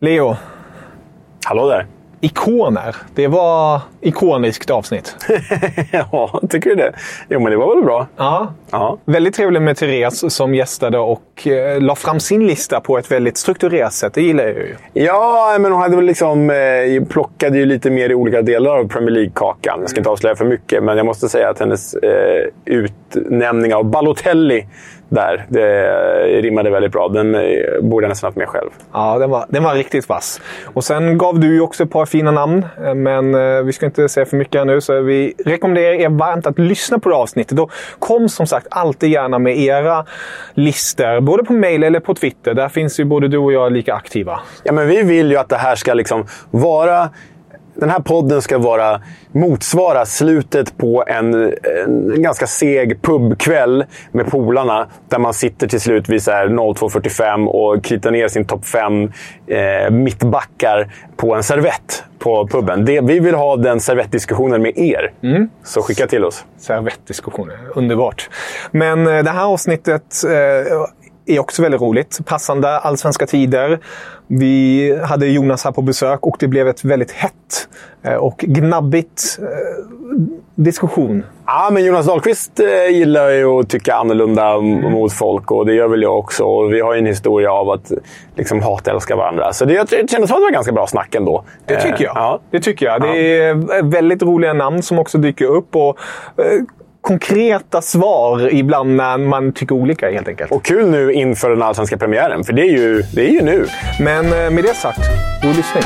Leo, Hallå där. ikoner. Det var ikoniskt avsnitt. ja, tycker du det? Jo, men det var väl bra. Ja. Ja. Väldigt trevligt med Therese som gästade och eh, la fram sin lista på ett väldigt strukturerat sätt. Det gillar jag ju. Ja, men hon hade väl liksom, eh, plockade ju lite mer i olika delar av Premier League-kakan. Jag ska inte avslöja för mycket, men jag måste säga att hennes eh, utnämning av Balotelli där, det rimmade väldigt bra. Den eh, borde jag nästan haft med själv. Ja, den var, den var riktigt vass. Och sen gav du ju också ett par fina namn, eh, men eh, vi ska inte säga för mycket här nu. Så vi rekommenderar er varmt att lyssna på det avsnittet. Och kom som sagt alltid gärna med era listor, både på mail eller på Twitter. Där finns ju både du och jag lika aktiva. Ja, men vi vill ju att det här ska liksom vara... Den här podden ska vara, motsvara slutet på en, en ganska seg pubkväll med polarna. Där man sitter till slut vid så här 02.45 och kritar ner sin topp 5 eh, mittbackar på en servett på puben. Det, vi vill ha den servettdiskussionen med er. Så skicka till oss. servettdiskussioner. Underbart. Men eh, det här avsnittet eh, är också väldigt roligt. Passande allsvenska tider. Vi hade Jonas här på besök och det blev ett väldigt hett eh, och gnabbigt eh, diskussion. Ja, men Jonas Dahlqvist eh, gillar ju att tycka annorlunda m- mot folk och det gör väl jag också. Och vi har ju en historia av att liksom, hata älska varandra. Så det, jag kände som att det var ganska bra snack ändå. Det tycker jag. Ja. Det tycker jag. Det är väldigt roliga namn som också dyker upp. Och, konkreta svar ibland när man tycker olika helt enkelt. Och kul nu inför den allsvenska premiären, för det är ju, det är ju nu. Men eh, med det sagt, god lyssning.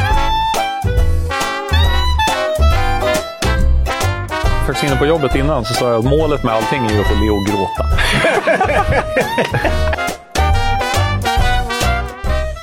faktiskt inne på jobbet innan så sa jag att målet med allting är ju att få Leo att gråta.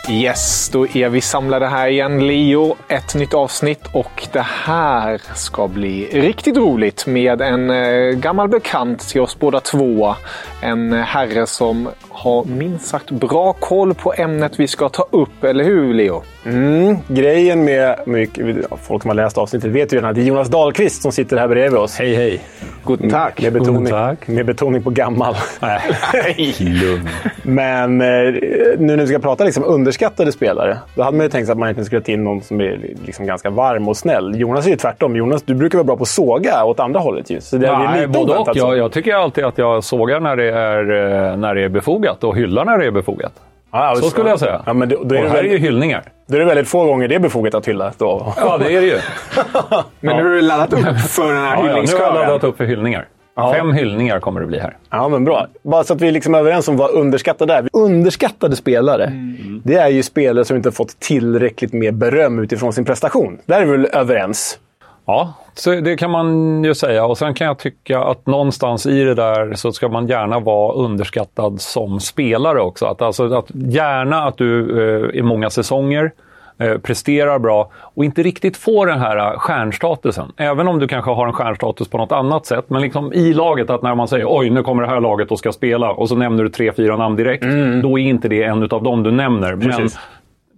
Yes, då är vi samlade här igen, Leo. Ett nytt avsnitt och det här ska bli riktigt roligt med en eh, gammal bekant till oss båda två. En herre som har minst sagt bra koll på ämnet vi ska ta upp, eller hur Leo? Mm, grejen med mycket, folk som har läst avsnittet vet ju redan att det är Jonas Dahlqvist som sitter här bredvid oss. Hej hej! Guten tack! Med betoning, Guten Tag. med betoning på gammal. Nej, lugn. Men eh, nu när vi ska prata liksom underskattade spelare, då hade man ju tänkt sig att man inte skulle ta in någon som är liksom ganska varm och snäll. Jonas är ju tvärtom. Jonas, du brukar vara bra på att såga åt andra hållet ju. Så det, det är Nej, lite både och. oväntat så. Jag, jag tycker alltid att jag sågar när det, är, eh, när det är befogat och hyllar när det är befogat. Ja, Så skulle jag säga. Ja, men då, då, är och det här är ju väldigt, hyllningar. då är det väldigt få gånger det är befogat att hylla. Då. Ja, det är det ju. Men nu har du laddat upp för den här Ja, ja, nu har jag hyllningskören. laddat upp för hyllningar. Fem hyllningar kommer det bli här. Ja, men bra. Bara så att vi liksom är överens om vad underskattade är. Underskattade spelare, Mm. det är ju spelare som inte fått tillräckligt med beröm utifrån sin prestation. Där är vi väl överens? Ja, så det kan man ju säga. Och sen kan jag tycka att någonstans i det där så ska man gärna vara underskattad som spelare också. Att, alltså, att gärna att du eh, i många säsonger eh, presterar bra och inte riktigt får den här eh, stjärnstatusen. Även om du kanske har en stjärnstatus på något annat sätt. Men liksom i laget, att när man säger oj, nu kommer det här laget och ska spela och så nämner du tre, fyra namn direkt. Då är inte det en av dem du nämner. Men Precis.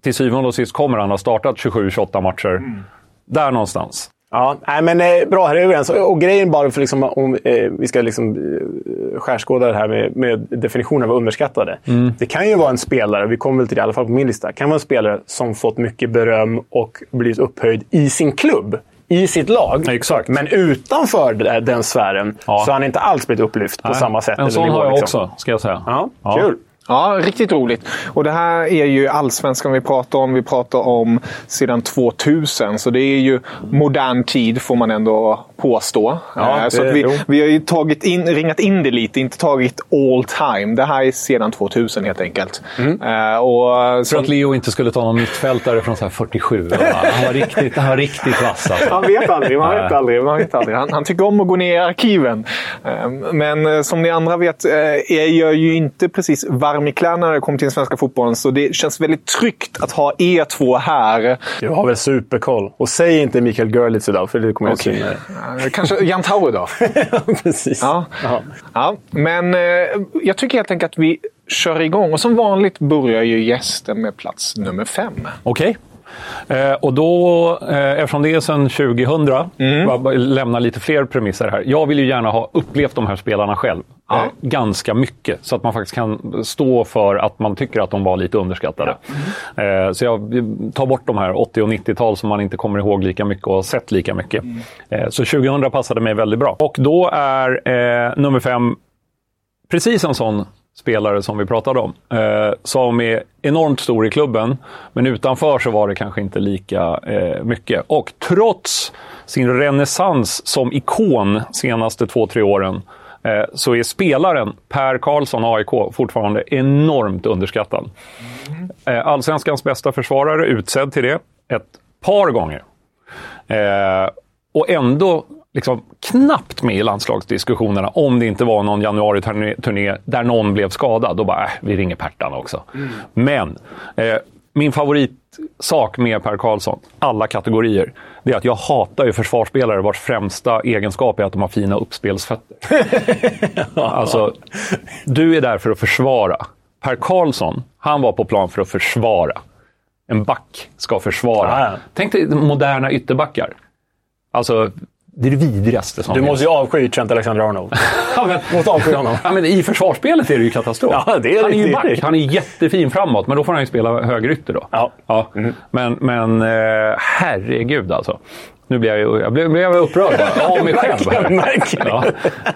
till syvende och sist kommer han ha startat 27-28 matcher. Där någonstans. Ja, nej, men eh, bra, här är vi överens. Och, och grejen bara för liksom, om eh, vi ska liksom, eh, skärskåda det här med, med definitionen av underskattade. Det kan ju vara en spelare, vi kommer väl till det i alla fall på min lista, kan vara en spelare som fått mycket beröm och blivit upphöjd i sin klubb. I sitt lag. Exakt. Men utanför den- sfären Ja. så har han inte alls blivit upplyft på Nej, samma sätt. En sån nivå, har jag liksom. också, ska jag säga. Ja, Ja. kul. Ja, riktigt roligt. Och det här är ju allsvenskan vi pratar om. Vi pratar om sedan 2000. Så det är ju modern tid får man ändå påstå. Ja, Eh, så det- att vi, jo. vi har ju tagit in, ringat in det lite, inte tagit all time. Det här är sedan 2000 helt enkelt. Mm. Och som, att Leo inte skulle ta någon mittfältare från så här 47. Han var riktigt, han var riktigt vass alltså. Man vet aldrig. Man vet aldrig, man vet aldrig. Han, han tycker om att gå ner i arkiven. Eh, Men som ni andra vet eh, är jag ju inte precis varm i kläderna när det kommer till den svenska fotbollen. Så det känns väldigt tryggt att ha er två här. Du har väl superkoll. Och säg inte Mikael Görlitz idag, för det kommer jag okay. Eh, Kanske Jan Tauer då? Precis. Ja. Ja. ja. Men eh, jag tycker helt enkelt att vi kör igång. Och som vanligt börjar ju gästen med plats nummer fem. Okej. Eh, och då, eh, eftersom det är sedan 2000, Mm. bara- bara lämna lite fler premisser här. Jag vill ju gärna ha upplevt de här spelarna själv. Eh, ganska mycket, så att man faktiskt kan stå för att man tycker att de var lite underskattade. Eh, så jag tar bort de här 80 och 90-tal som man inte kommer ihåg lika mycket och har sett lika mycket. Eh, så 2000 passade mig väldigt bra. Och då är eh, nummer fem precis en sån spelare som vi pratade om. Eh, som är enormt stor i klubben, men utanför så var det kanske inte lika eh, mycket. Och trots sin renässans som ikon senaste två, tre åren eh, så är spelaren Per Karlsson, AIK, fortfarande enormt underskattad. Eh, Allsvenskans bästa försvarare, utsedd till det ett par gånger. Eh, och ändå liksom knappt med i landslagsdiskussionerna om det inte var någon januari-turné där någon blev skadad. Då bara, äh, vi ringer Pertan också. Men eh, min favoritsak med Per Karlsson, alla kategorier, det är att jag hatar ju försvarsspelare vars främsta egenskap är att de har fina uppspelsfötter. alltså, du är där för att försvara. Per Karlsson, han var på plan för att försvara. En back ska försvara. Ja. Tänk dig moderna ytterbackar. Alltså, det är det vidrigaste som Du måste ju avsky Trent Alexander-Arnold. Ja, men, måste avsky honom. ja, men I försvarsspelet är det ju katastrof. Ja, det är han är ju back. Han är jättefin framåt, men då får han ju spela högerytter då. Ja. Mm. Men, men eh, herregud alltså. Nu blir jag, jag blev, blev jag upprörd bara, av mig själv. Här. Ja.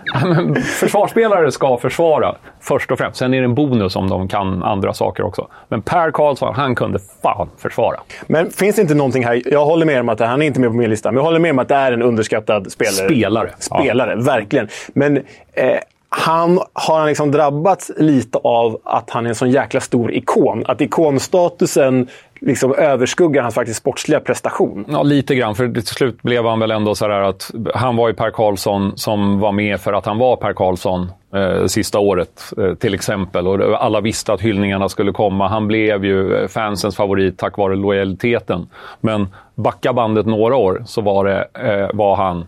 Ja, men försvarsspelare ska försvara, först och främst. Sen är det en bonus om de kan andra saker också. Men Per Karlsson, han kunde fan försvara. Men finns det inte någonting här? Jag håller med om att han är inte med på min lista, men jag håller med om att det är en underskattad spelare. Spelare. Spelare, verkligen. Men eh, han har han liksom drabbats lite av att han är en sån jäkla stor ikon. Att ikonstatusen liksom överskuggar hans faktiskt sportsliga prestation. Ja, lite grann. För till slut blev han väl ändå så där att han var ju Per Karlsson som var med för att han var Per Karlsson eh, sista året eh, till exempel. Och alla visste att hyllningarna skulle komma. Han blev ju eh, fansens favorit tack vare lojaliteten. Men backa bandet några år så var, det, eh, var han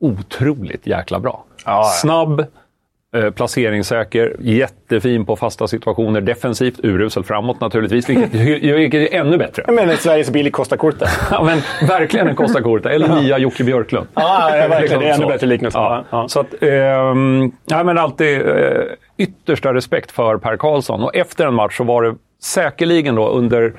otroligt jäkla bra. ja. Snabb, eh, placeringssäker, jättefin på fasta situationer. Defensivt urusel framåt naturligtvis, vilket, vilket är ännu bättre. Jag menar Sveriges Billy Costa Curta. Ja, men verkligen en Costa Curta. Eller nya Jocke Björklund. Ja, ja, verkligen. Det är ännu så. bättre liknelse. Ja. Ja. Så att, ehm, ja, men alltid eh, yttersta respekt för Per Karlsson. Och efter en match så var det säkerligen då under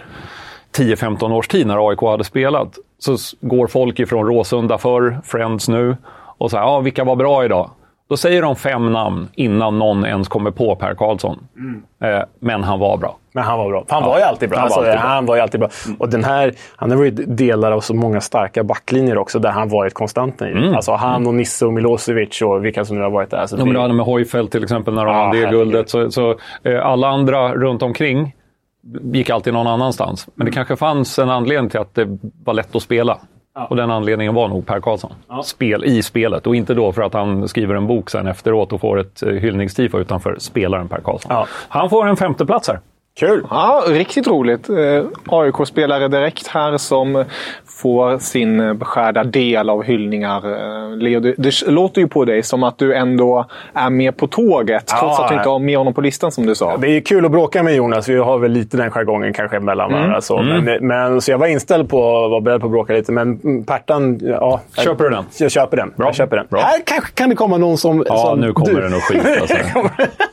10-15 års tid när AIK hade spelat, så går folk ifrån Råsunda förr, Friends nu, och säger ja, vilka var bra idag? Då säger de fem namn innan någon ens kommer på Per Karlsson. Mm. Eh, men han var bra. Men han var bra. Han var ju alltid bra. Han var alltså, alltid bra. Han var ju alltid bra. Och den här, han har varit delar av så många starka backlinjer också, där han varit konstant i. Alltså han och Nisse och Milosevic och vilka som nu har varit där. Så Ja, men det- hade med Hojfeldt till exempel när de Ja, vann det guldet. Så, så, eh, alla andra runt omkring gick alltid någon annanstans. Men det kanske fanns en anledning till att det var lätt att spela. Och den anledningen var nog Per Karlsson. Spel i spelet. Och inte då för att han skriver en bok sen efteråt och får ett eh, hyllningstifo utanför spelaren Per Karlsson. Ja. Han får en femte plats här. Kul! Ja, riktigt roligt. Eh, AIK-spelare direkt här som får sin eh, beskärda del av hyllningar. Eh, Leo, det, låter ju på dig som att du ändå är med på tåget. Ja. Trots att du inte har med honom på listan som du sa. Det är kul att bråka med Jonas. Vi har väl lite den jargongen kanske mellan varandra. Så. Men, men, så jag var inställd på att vara beredd på att bråka lite, men mm, Pertan... Ja, Köper du den? Jag köper den. Bra. Jag köper den. Bra. Här kanske kan det komma någon som... Ja, som nu kommer du. det nog skit. Alltså.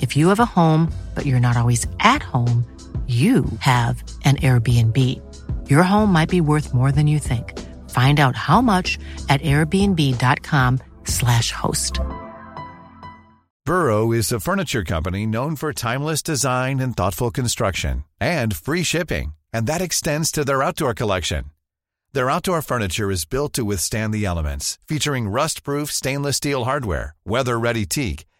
If you have a home, but you're not always at home, you have an Airbnb. Your home might be worth more than you think. Find out how much at airbnb.com/slash host. Burrow is a furniture company known for timeless design and thoughtful construction and free shipping, and that extends to their outdoor collection. Their outdoor furniture is built to withstand the elements, featuring rust-proof stainless steel hardware, weather-ready teak,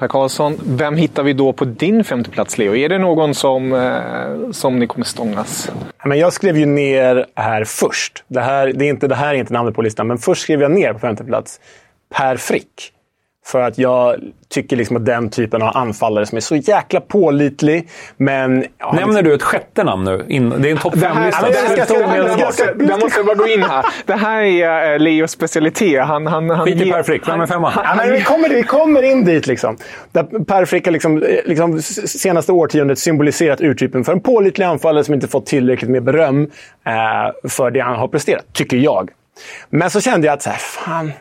Per Karlsson. Vem hittar vi då på din femteplats, Leo? Är det någon som, eh, som ni kommer stångas? Men jag skrev ju ner här först. Det här, det är inte, det här är inte namnet på listan, men först skrev jag ner på femteplats Per Frick. För att jag tycker liksom att den typen av anfallare som är så jäkla pålitlig, men... Ja, Nämner du ett sjätte namn nu? In, det är en topp Det här, fem-lista. jag måste bara gå in här. Det här är eh, Leos specialitet. Han, han, han Skit i Per Frick. Vem är femman? Ja, men vi, kommer, vi kommer in dit. Liksom. Där per Frick har liksom, eh, liksom, senaste årtiondet symboliserat urtypen för en pålitlig anfallare som inte fått tillräckligt med beröm eh, för det han har presterat, tycker jag. Men så kände jag att så här, fan,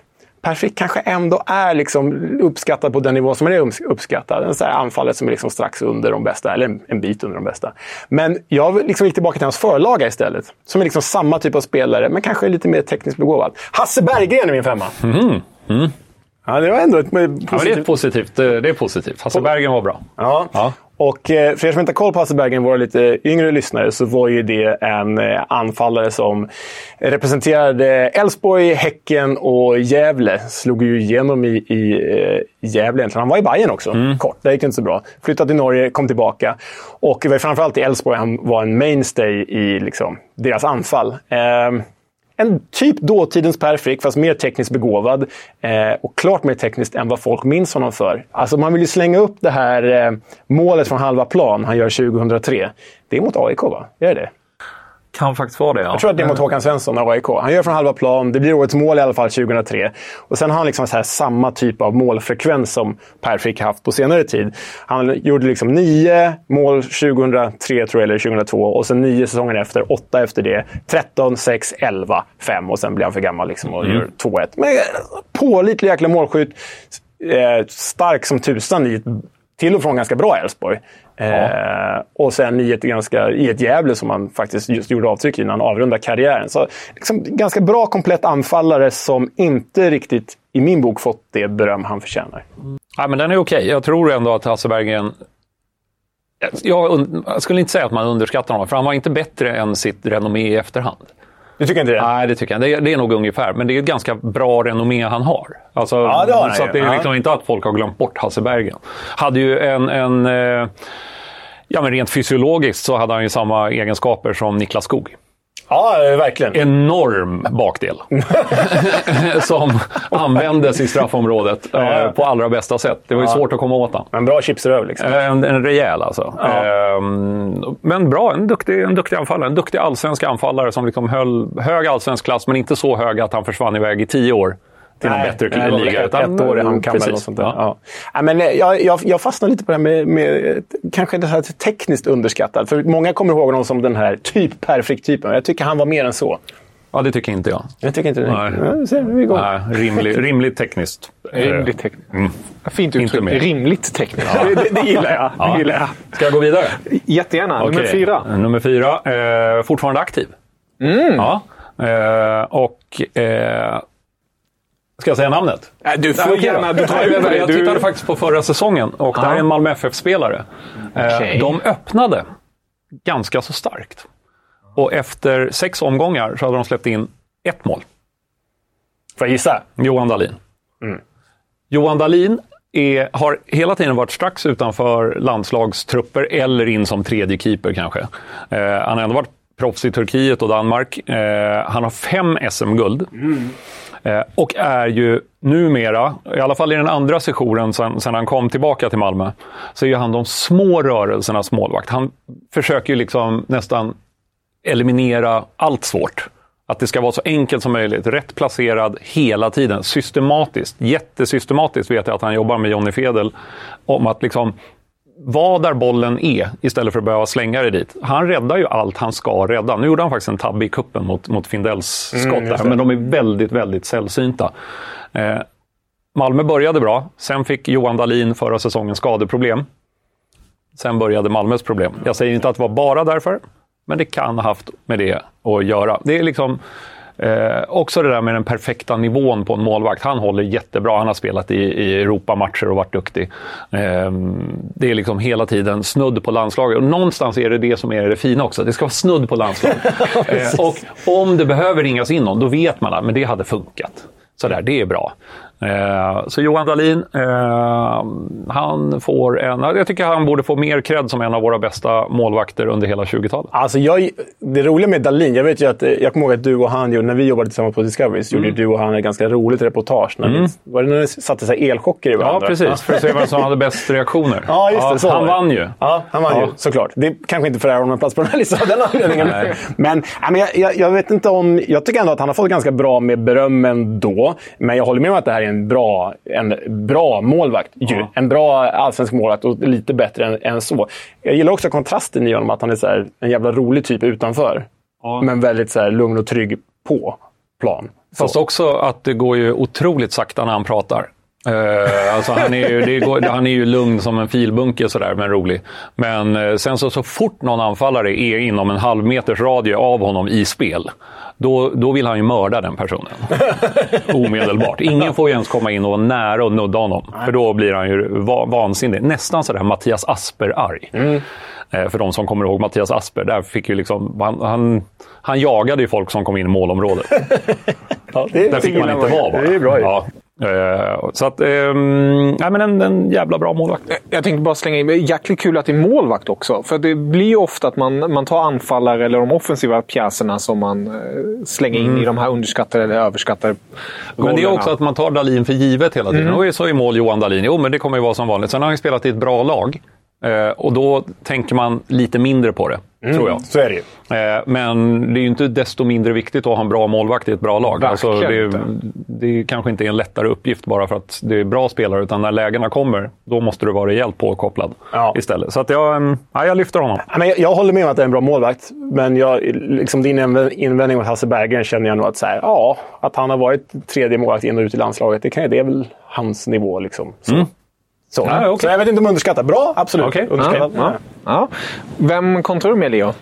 Per Frick kanske ändå är liksom uppskattad på den nivå som han är uppskattad. Så här anfallare som är liksom strax under de bästa, eller en, bit under de bästa. Men jag liksom gick tillbaka till hans förlaga istället. Som är liksom samma typ av spelare, men kanske lite mer tekniskt begåvad. Hasse Berggren är min femma. Ja, det var ändå ett Ja, men det är positivt. Det det är positivt. Hasse Bergen var bra. Ja. Ja. Och eh, för er som inte har koll på Hasse Bergen, våra lite yngre lyssnare, så var ju det en eh, anfallare som representerade Elfsborg, Häcken och Gävle. Slog ju igenom i, i eh, Gävle egentligen. Han var i Bayern också, kort. Det gick inte så bra. Flyttade till Norge, kom tillbaka. Och det var framförallt i Elfsborg han var en mainstay i liksom, deras anfall. Ehm, en typ dåtidens Per Frick, fast mer tekniskt begåvad. Eh, och klart mer tekniskt än vad folk minns honom för. Alltså man vill ju slänga upp det här eh, målet från halva plan han gör 2003. Det är mot AIK, va? Är det det? Kan faktiskt vara det, ja. Jag tror att det är mot Håkan Svensson och AIK. Han gör från halva plan. Det blir årets mål i alla fall 2003. Och sen har han liksom så här samma typ av målfrekvens som Per Frick haft på senare tid. Han gjorde liksom nio mål 2003, tror jag, eller 2002. Och sen nio säsonger efter, åtta efter det. 13, 6, 11, 5 och sen blir han för gammal liksom och gör 2-1. Men eh, pålitlig jäkla målskytt. Eh, stark som tusan i ett till och från ganska bra Elfsborg. Eh, och sen i ett, ganska, i ett Gävle som han faktiskt just gjorde avtryck i när han avrundade karriären. Så liksom, ganska bra komplett anfallare som inte riktigt, i min bok, fått det beröm han förtjänar. Ja, men den är okej. Jag tror ändå att Hasse Berggren... Jag, jag skulle inte säga att man underskattar honom, för han var inte bättre än sitt renommé i efterhand. Du tycker inte det? Nej, det tycker jag det är, det är nog ungefär. Men det är ett ganska bra renommé han har. Alltså, Ja, det har så det är Ja. liksom inte att folk har glömt bort Hasse Berggren. Hade ju en... en eh, ja, men rent fysiologiskt så hade han ju samma egenskaper som Niklas Skog. Ja, verkligen. Enorm bakdel. som användes i straffområdet eh, på allra bästa sätt. Det var ju Ja. svårt att komma åt den. En bra chipsröv liksom. Eh, En, en rejäl alltså. Ja. Ehm, men bra, en duktig, en duktig anfallare. En duktig allsvensk anfallare som liksom höll hög allsvensk klass, men inte så hög att han försvann iväg i tio år till någon bättre nej, liga. Ett, ett år i Hamkan eller något sånt där. Ja. Ja. Ja, men, eh, jag, jag, jag fastnar lite på det här med, med kanske det här tekniskt underskattad. För många kommer ihåg honom som den här typ Per Frick-typen. Jag tycker han var mer än så. ja, det tycker inte jag. Jag tycker inte det. Nej. Ja, ser, vi igång. Nej, rimlig, rimligt tekniskt. Rimligt tekniskt. Mm. Fint uttryck. Rimligt tekniskt. Det, det, det gillar jag. Ja. Det gillar jag. Ska jag gå vidare? Jättegärna. Nummer Okej. fyra. Nummer fyra. Eh, fortfarande aktiv. Ja. Eh, och... Eh, ska jag säga namnet? Nej, Du får Nej, okej gärna... Du tar Nej, över. Jag Du- tittade faktiskt på förra säsongen och det här är en Malmö FF-spelare. Eh, Okej. De öppnade ganska så starkt. Och efter sex omgångar så hade de släppt in ett mål. Får jag gissa? Johan Dahlin. Johan Dahlin är, har hela tiden varit strax utanför landslagstrupper eller in som tredje keeper kanske. Eh, han har ändå varit proffs i Turkiet och Danmark. Eh, han har fem SM-guld. Eh, och är ju numera, i alla fall i den andra sessionen sen, sen han kom tillbaka till Malmö, så är han de små rörelsernas målvakt. Han försöker ju liksom nästan eliminera allt svårt. Att det ska vara så enkelt som möjligt, rätt placerad hela tiden, systematiskt. Jättesystematiskt vet jag att han jobbar med Jonny Fedel om att liksom vara där bollen är istället för att behöva slänga det dit. Han räddar ju allt han ska rädda. Nu gjorde han faktiskt en tabbe i kuppen mot, mot Findells skott Mm, där, men de är väldigt, väldigt sällsynta. Eh, Malmö började bra. Sen fick Johan Dahlin förra säsongen skadeproblem. Sen började Malmös problem. Jag säger inte att det var bara därför, men det kan ha haft med det att göra. Det är liksom eh, också det där med den perfekta nivån på en målvakt. Han håller jättebra. Han har spelat i, i Europamatcher och varit duktig. Eh, det är liksom hela tiden snudd på landslaget. Och någonstans är det det som är det fina också. Det ska vara snudd på landslaget. eh, och om det behöver ringas in någon, då vet man att men det hade funkat. Sådär, det är bra. Eh, så Johan Dahlin, eh, han får en... Jag tycker han borde få mer cred som en av våra bästa målvakter under hela 20-talet. Alltså jag, det roliga med Dalin, jag vet ju att, eh, jag kommer ihåg att du och han, när vi jobbade tillsammans på Discovery, så Mm. gjorde du och han ett ganska roligt reportage. När vi, var det när ni satte så elchocker i Ja, varandra? precis. För att se vem som hade bäst reaktioner. Ja, just det. så han vann ju. Ja, han vann Ja. ju. Såklart. Det kanske inte för honom en plats på den här listan av den anledningen. Nej. Men, ja, men jag, jag, jag vet inte om... Jag tycker ändå att han har fått ganska bra med beröm ändå. Men jag håller med om att det här är en bra, en bra målvakt. Ju. En bra allsvensk målvakt och lite bättre än, än så. Jag gillar också kontrasten i honom, att han är så här, en jävla rolig typ utanför. Men väldigt så här, lugn och trygg på plan. Fast också att det går ju otroligt sakta när han pratar. Eh, alltså han, är ju, går, han är ju lugn som en filbunke sådär, men rolig. Men eh, sen så, så fort någon anfallare är inom en halv meters radie av honom i spel, då, då vill han ju mörda den personen. Omedelbart. Ingen får ju ens komma in och vara nära och nudda honom. För då blir han ju va, vansinnig. Nästan sådär Mattias Asper-arg. Eh, För de som kommer ihåg Mattias Asper, där fick ju liksom, han, han, han jagade ju folk som kom in i målområdet. Ja, det, Där fick man inte vara bara. Det är bra ju. Ja. Eh, Så att, ehm, nej, men en, en jävla bra målvakt. Jag tänkte bara slänga in, det är jäkligt kul att det är målvakt också. För det blir ju ofta att man, man tar anfallare eller de offensiva pjäserna som man eh, slänger in i de här underskattade eller överskattade Men det är rollerna. också att man tar Dalin för givet hela tiden. Och så är mål Johan Dalin. Jo, men det kommer ju vara som vanligt. Sen har han ju spelat i ett bra lag. Eh, och då tänker man lite mindre på det, tror jag. Så är det ju. Eh, men det är ju inte desto mindre viktigt att ha en bra målvakt i ett bra lag. Alltså, det, inte. det kanske inte är en lättare uppgift bara för att det är bra spelare, utan när lägena kommer, då måste du vara rejält påkopplad Ja. istället. Så att jag, mm, ja, jag lyfter honom. Men jag, jag håller med om att det är en bra målvakt, men jag, liksom din inv- invändning mot Hasse Berggren känner jag nog att, så här, ja, att han har varit tredje målvakt in och ut i landslaget, det, kan, det är väl hans nivå. Liksom. Så. Så. Ja, okej. så jag vet inte om underskattar. Bra, absolut. Okej. Underskattat. Ja, ja. Vem kontrar du med, Leo?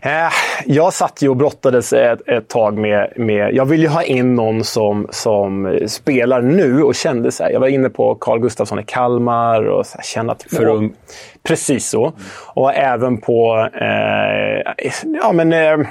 Eh, jag satt ju och brottades ett, ett tag med, med... Jag ville ju ha in någon som, som spelar nu och kände så här. Jag var inne på Carl Gustafsson i Kalmar och så här, kände att... För ung. Precis så. Och även på... Eh, ja, men... Eh,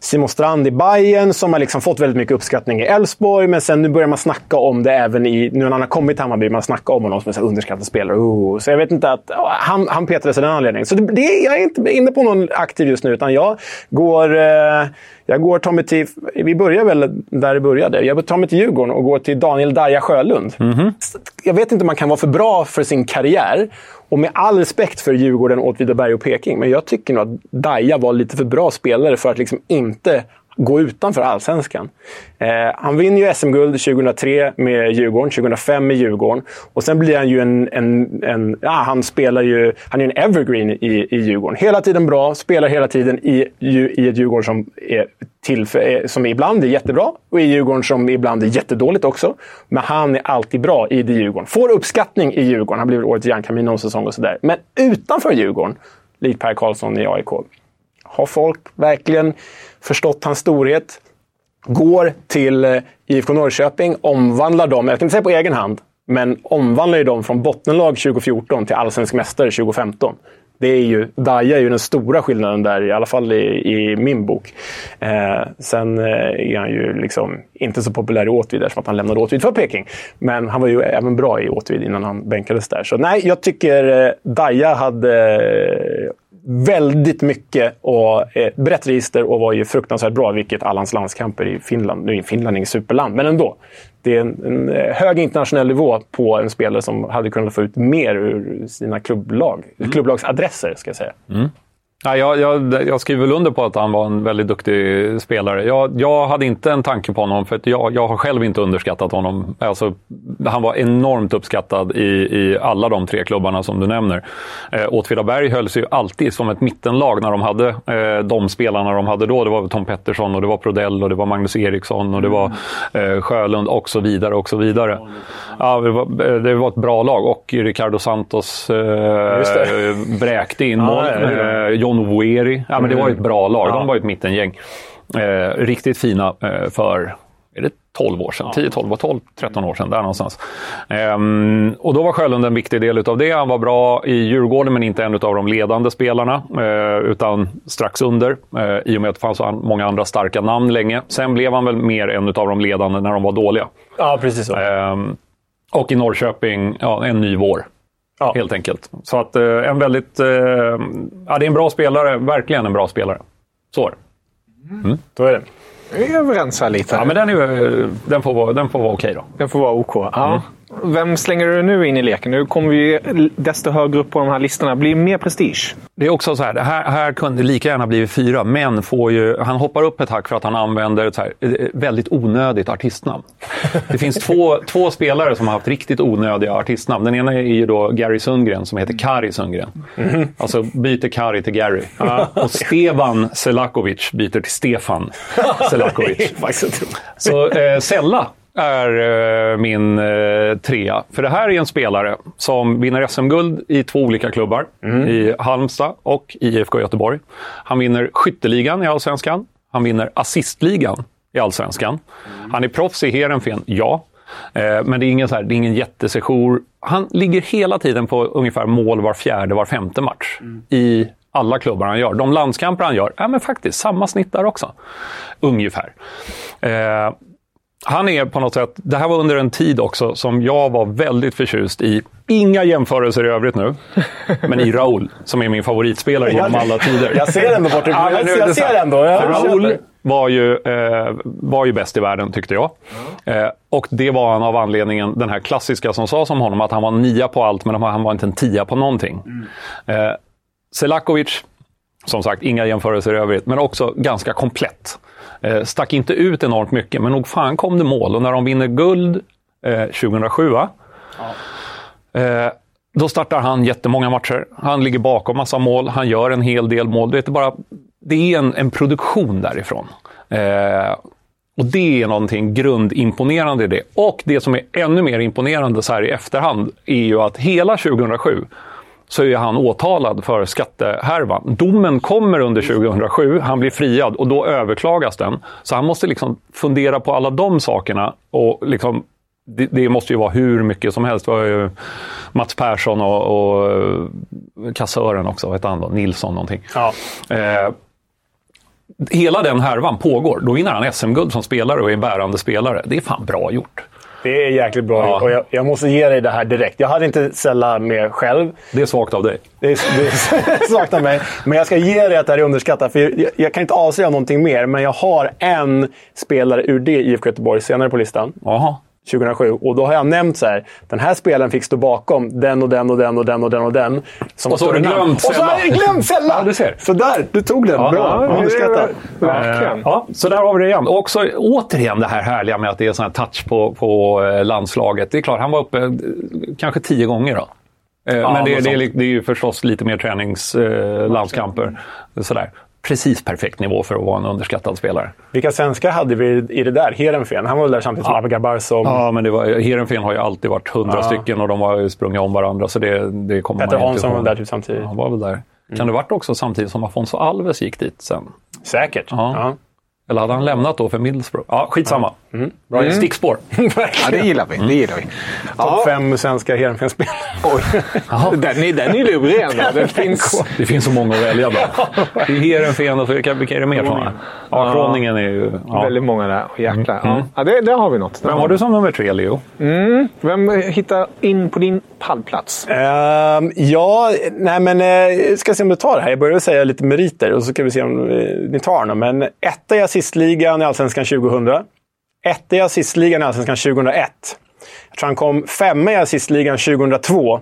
Simon Strand i Bayern som har liksom fått väldigt mycket uppskattning i Elfsborg. Men sen nu börjar man snacka om det även i... Nu när han har kommit till Hammarby, man snackar om honom som en underskattad spelare. Oh, så jag vet inte att... Han, han petades av den anledningen. Så det, det, jag är inte inne på någon aktiv just nu, utan jag går... Eh, jag går ta mig till... Vi börjar väl där det började. Jag tar mig till Djurgården och går till Daniel Daja Sjölund. Jag vet inte om man kan vara för bra för sin karriär. Och med all respekt för Djurgården, Åtvidaberg och Peking, men jag tycker nog att Daja var lite för bra spelare för att liksom inte gå utanför allsvenskan. Eh, han vinner ju SM-guld 2003 med Djurgården, 2005 med Djurgården. Och sen blir han ju en... en, en ja, han spelar ju... Han är en evergreen i, i Djurgården. Hela tiden bra, spelar hela tiden i, i ett Djurgården som är till, eh, som ibland är jättebra och i Djurgården som ibland är jättedåligt också. Men han är alltid bra i det Djurgården. Får uppskattning i Djurgården. Han blir årets Jan Camino någon säsong och sådär. Men utanför Djurgården, likt Per Karlsson i AIK, har folk verkligen förstått hans storhet? Går till eh, IFK Norrköping, omvandlar dem, jag kan inte säga på egen hand, men omvandlar ju dem från bottenlag 2014 till allsvensk mästare 2015. Det är ju, Daja är ju den stora skillnaden där, i alla fall i, i min bok. Eh, sen eh, är han ju liksom inte så populär i Åtvid eftersom att han lämnade Åtvid för Peking. Men han var ju även bra i Åtvid innan han bänkades där. Så nej, jag tycker eh, Daja hade väldigt mycket och eh, brett register och var ju fruktansvärt bra, vilket alla hans landskamper i Finland. Nu är Finland inget superland, men ändå. Det är en, en eh, hög internationell nivå på en spelare som hade kunnat få ut mer ur sina klubblag. Klubblagsadresser, ska jag säga. Ja, jag, jag, jag skriver väl under på att han var en väldigt duktig spelare. Jag, jag hade inte en tanke på honom, för jag, jag har själv inte underskattat honom. Alltså, han var enormt uppskattad i, i alla de tre klubbarna som du nämner. Eh, Åtvidaberg höll sig ju alltid som ett mittenlag när de hade eh, de spelarna de hade då. Det var Tom Pettersson, och det var Prodell, och det var Magnus Eriksson, och det var eh, Sjölund och så vidare. och så vidare. Ja, det, var, eh, det var ett bra lag och Ricardo Santos eh, bräkte in mål. ja, ja. John Oeri. Ja, men det var ju ett bra lag. De var ju ett mittengäng. Eh, riktigt fina eh, för, är det 12 år sedan? 10, 12, 12, 13 år sedan. Där någonstans. Ehm, och då var Sjölund en viktig del utav det. Han var bra i Djurgården, men inte en av de ledande spelarna. Eh, utan strax under. Eh, I och med att det fanns många andra starka namn länge. Sen blev han väl mer en av de ledande när de var dåliga. Ja, precis så. Ehm, och i Norrköping, ja, en ny vår. Ja. Helt enkelt. Så att eh, en väldigt... Eh, ja, det är en bra spelare. Verkligen en bra spelare. Så är det. Då är det. Vi är överens här lite. Ja, men den, är, den får vara, den får vara okej då. Den får vara OK. Ja. Vem slänger du nu in i leken? Nu kommer vi desto högre upp på de här listorna. Blir mer prestige. Det är också så här, det här, här kunde lika gärna blivit fyra, men får ju, han hoppar upp ett hack för att han använder ett så här, eh, väldigt onödigt artistnamn. Det finns två, två spelare som har haft riktigt onödiga artistnamn. Den ena är ju då Gary Sundgren som heter Kari Sundgren. Alltså byter Kari till Gary. Och Stevan Selakovic byter till Stefan Selakovic. Så eh, Sella är eh, min eh, trea. För det här är en spelare som vinner SM-guld i två olika klubbar. I Halmstad och i IFK Göteborg. Han vinner skytteligan i Allsvenskan. Han vinner assistligan i Allsvenskan. Han är proffs i Heerenveen, ja. Eh, men det är ingen, så här, det är ingen jättesession. Han ligger hela tiden på ungefär mål var fjärde, var femte match. I alla klubbar han gör. De landskamper han gör, ja men faktiskt samma snitt där också. Ungefär. Eh, han är på något sätt, det här var under en tid också som jag var väldigt förtjust i. Inga jämförelser i övrigt nu, men i Raúl som är min favoritspelare genom alla tider. Jag ser ändå bort Ja, Jag så ser ändå. Jag köper. var ju, eh, var ju bäst i världen tyckte jag. Eh, och det var han av anledningen, den här klassiska som sa som honom, att han var nia på allt men han var inte en tia på någonting. Eh, Selakovic, som sagt, inga jämförelser i övrigt, men också ganska komplett. Eh, stack inte ut enormt mycket, men nog fan kom det mål. Och när de vinner guld eh, 2007, va? Eh, då startar han jättemånga matcher. Han ligger bakom massa mål. Han gör en hel del mål. Det är, bara, det är en, en produktion därifrån. Eh, och det är någonting grundimponerande i det. Och det som är ännu mer imponerande så här i efterhand är ju att hela 2007 så är han åtalad för skattehärvan. Domen kommer under 2007, han blir friad och då överklagas den. Så han måste liksom fundera på alla de sakerna. Och liksom, det, det måste ju vara hur mycket som helst. Det var ju Mats Persson och, och kassören också, vad hette han då? Nilsson någonting. Ja. Eh, hela den härvan pågår. Då vinner han SM-guld som spelare och är en bärande spelare. Det är fan bra gjort. Det är jäkligt bra Ja. och jag, jag måste ge dig det här direkt. Jag hade inte sällat med själv. Det är svagt av dig. Det är, det är svagt av mig. Men jag ska ge dig att det här är underskattat. För jag, jag kan inte avslöja någonting mer, men jag har en spelare ur det IFK Göteborg senare på listan. Jaha. 2007. Och då har jag nämnt så här. Den här spelaren fick stå bakom den och den och den och den och den och den. Som Och så har du glömt Och så har jag glömt Sella! Ja, du ser. Så där, du tog den. Ja, Bra. ja, Underskattat. Verkligen. Ja, så där har vi det igen. Och också återigen det här härliga med att det är sån här touch på, på eh, landslaget. Det är klart, han var uppe eh, kanske tio gånger då. Eh, Men det, något det, är, det är ju förstås lite mer träningslandskamper. Eh. Sådär. Precis perfekt nivå för att vara en underskattad spelare. Vilka svenskar hade vi i det där? Heerenveen. Han var väl där samtidigt som Abgar Barsom. Ja, men det var, Heerenveen har ju alltid varit hundra stycken och de har ju sprungit om varandra. Så det, det kommer Petter man inte Hansson var ihåg. där typ samtidigt. Han var väl där. Kan det varit också samtidigt som Afonso Alves gick dit sen? Säkert. Ja. Eller hade han lämnat då för Middlesbrough? Ja, skitsamma. Bra stickspår. Ja, det gillar vi. Det gillar vi. Topp fem svenska Heerenveen-spelare. Den är, den är lurig ändå. Det finns... Det finns så många att välja bland. Det är Heerenveen och så vilka, vilka är det mer sådana? Ja, Kroningen är ju... Ja. Väldigt många där. Jäklar. Ja. Ja, det, där har vi något. Vem har du som nummer tre, Leo? Vem hittar in på din pallplats? Ehm, ja, nej men uh, ska se om du tar det här. Jag börjar säga lite meriter och så ska vi se om eh, ni tar dem. Men etta i assistligan i Allsvenskan 2000. Etta i assistligan i Allsvenskan 2001. Jag tror han kom femma i assistligan 2002.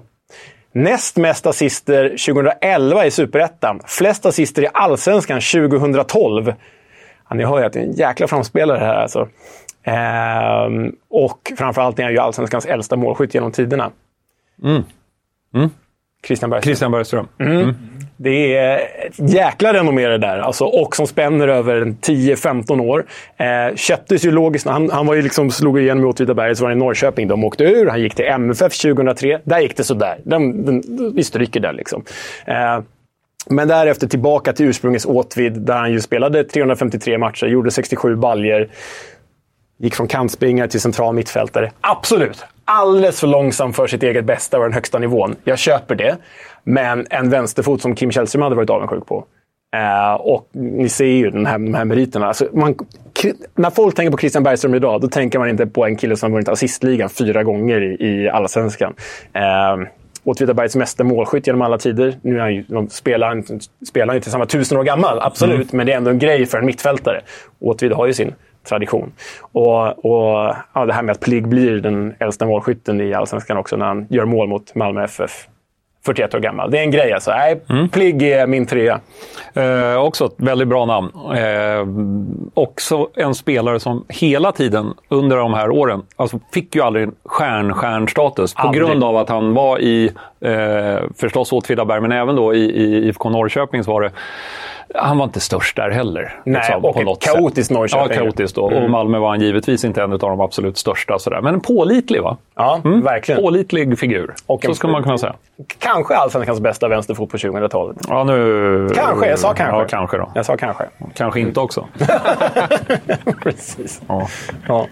Näst mest assister 2011 i Superettan. Flest assister i Allsvenskan 2012. Ja, ni hör ju att det är en jäkla framspelare här alltså. Ehm, och framförallt är han ju Allsvenskans äldsta målskytt genom tiderna. Mm. Mm. Christian Bergström. Christian Bergström. Det är ett jäkla renommé det där. Alltså, och som spänner över en 10-15 år. Eh, köptes ju logiskt. Han, han var ju liksom, slog igenom i Åtvidaberg, så var det i Norrköping. De åkte ur. Han gick till MFF 2003. Där gick det sådär. Den, den, vi stryker där liksom. Eh, men därefter tillbaka till ursprungets Åtvid, där han ju spelade 353 matcher, gjorde 67 baljer. Gick från kantspringare till central mittfältare. Absolut! Alldeles för långsam för sitt eget bästa och den högsta nivån. Jag köper det. Men en vänsterfot som Kim Källström hade varit avundsjuk på. Eh, och ni ser ju den här, de här meriterna. Alltså, man, när folk tänker på Christian Bergström idag, då tänker man inte på en kille som vunnit assistligan fyra gånger i, i Allsvenskan. Eh, Åtvidabergs mesta målskytt genom alla tider. Nu är han ju, spelar, han, spelar inte samma tusen år gammal, absolut. Men det är ändå en grej för en mittfältare. Åtvid har ju sin tradition. Och, och ja, det här med att Pligg blir den äldsta målskytten i Allsvenskan också när han gör mål mot Malmö FF. 41 år gammal. Det är en grej alltså. Nej, Pligg är min trea. Eh, också ett väldigt bra namn. Eh, också en spelare som hela tiden under de här åren alltså fick ju aldrig stjärn-stjärnstatus på grund av att han var i, eh, förstås Åtvidaberg, men även då i, i IFK Norrköping så var det han var inte störst där heller. Nej, liksom, och på ett något kaotiskt sätt. Norrköping. Ja, kaotiskt. Då. Och Malmö var han givetvis inte en av de absolut största. Sådär. Men en pålitlig, va? Ja, verkligen. Pålitlig figur. Och så skulle man kunna säga. Kanske Allsvenskans bästa vänsterfot på 2000-talet. Ja, nu... Kanske, jag sa kanske. Ja, kanske då. Jag sa kanske. Kanske inte också. Precis. Ja. Ja.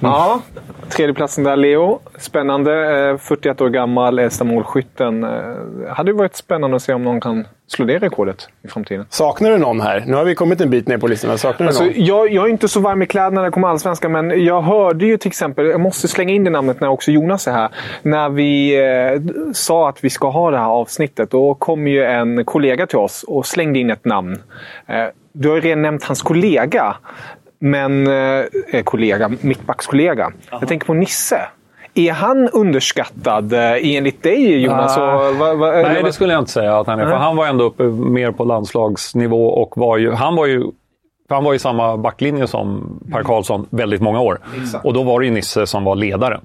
Ja, tredjeplatsen där Leo. Spännande. Eh, 41 år gammal, äldsta målskytten. Eh, Hade ju varit spännande att se om någon kan slå det rekordet i framtiden. Saknar du någon här? Nu har vi kommit en bit ner på listan. Saknar du Alltså, någon? jag, jag är inte så varm i kläderna när det kommer allsvenskan, men jag hörde ju till exempel, jag måste slänga in det namnet när också Jonas är här. När vi eh, sa att vi ska ha det här avsnittet, då kom ju en kollega till oss och slängde in ett namn. Eh, du har ju redan nämnt hans kollega. Men, eh, kollega, mittbackskollega. Jag tänker på Nisse. Är han underskattad eh, enligt dig Jonas? Ah. Och va, va, eller Nej, vad- det skulle jag inte säga att han är. För Nej. han var ändå uppe mer på landslagsnivå och var ju... Han var ju för han var i samma backlinje som Per Karlsson väldigt många år. Och då var det ju Nisse som var ledaren.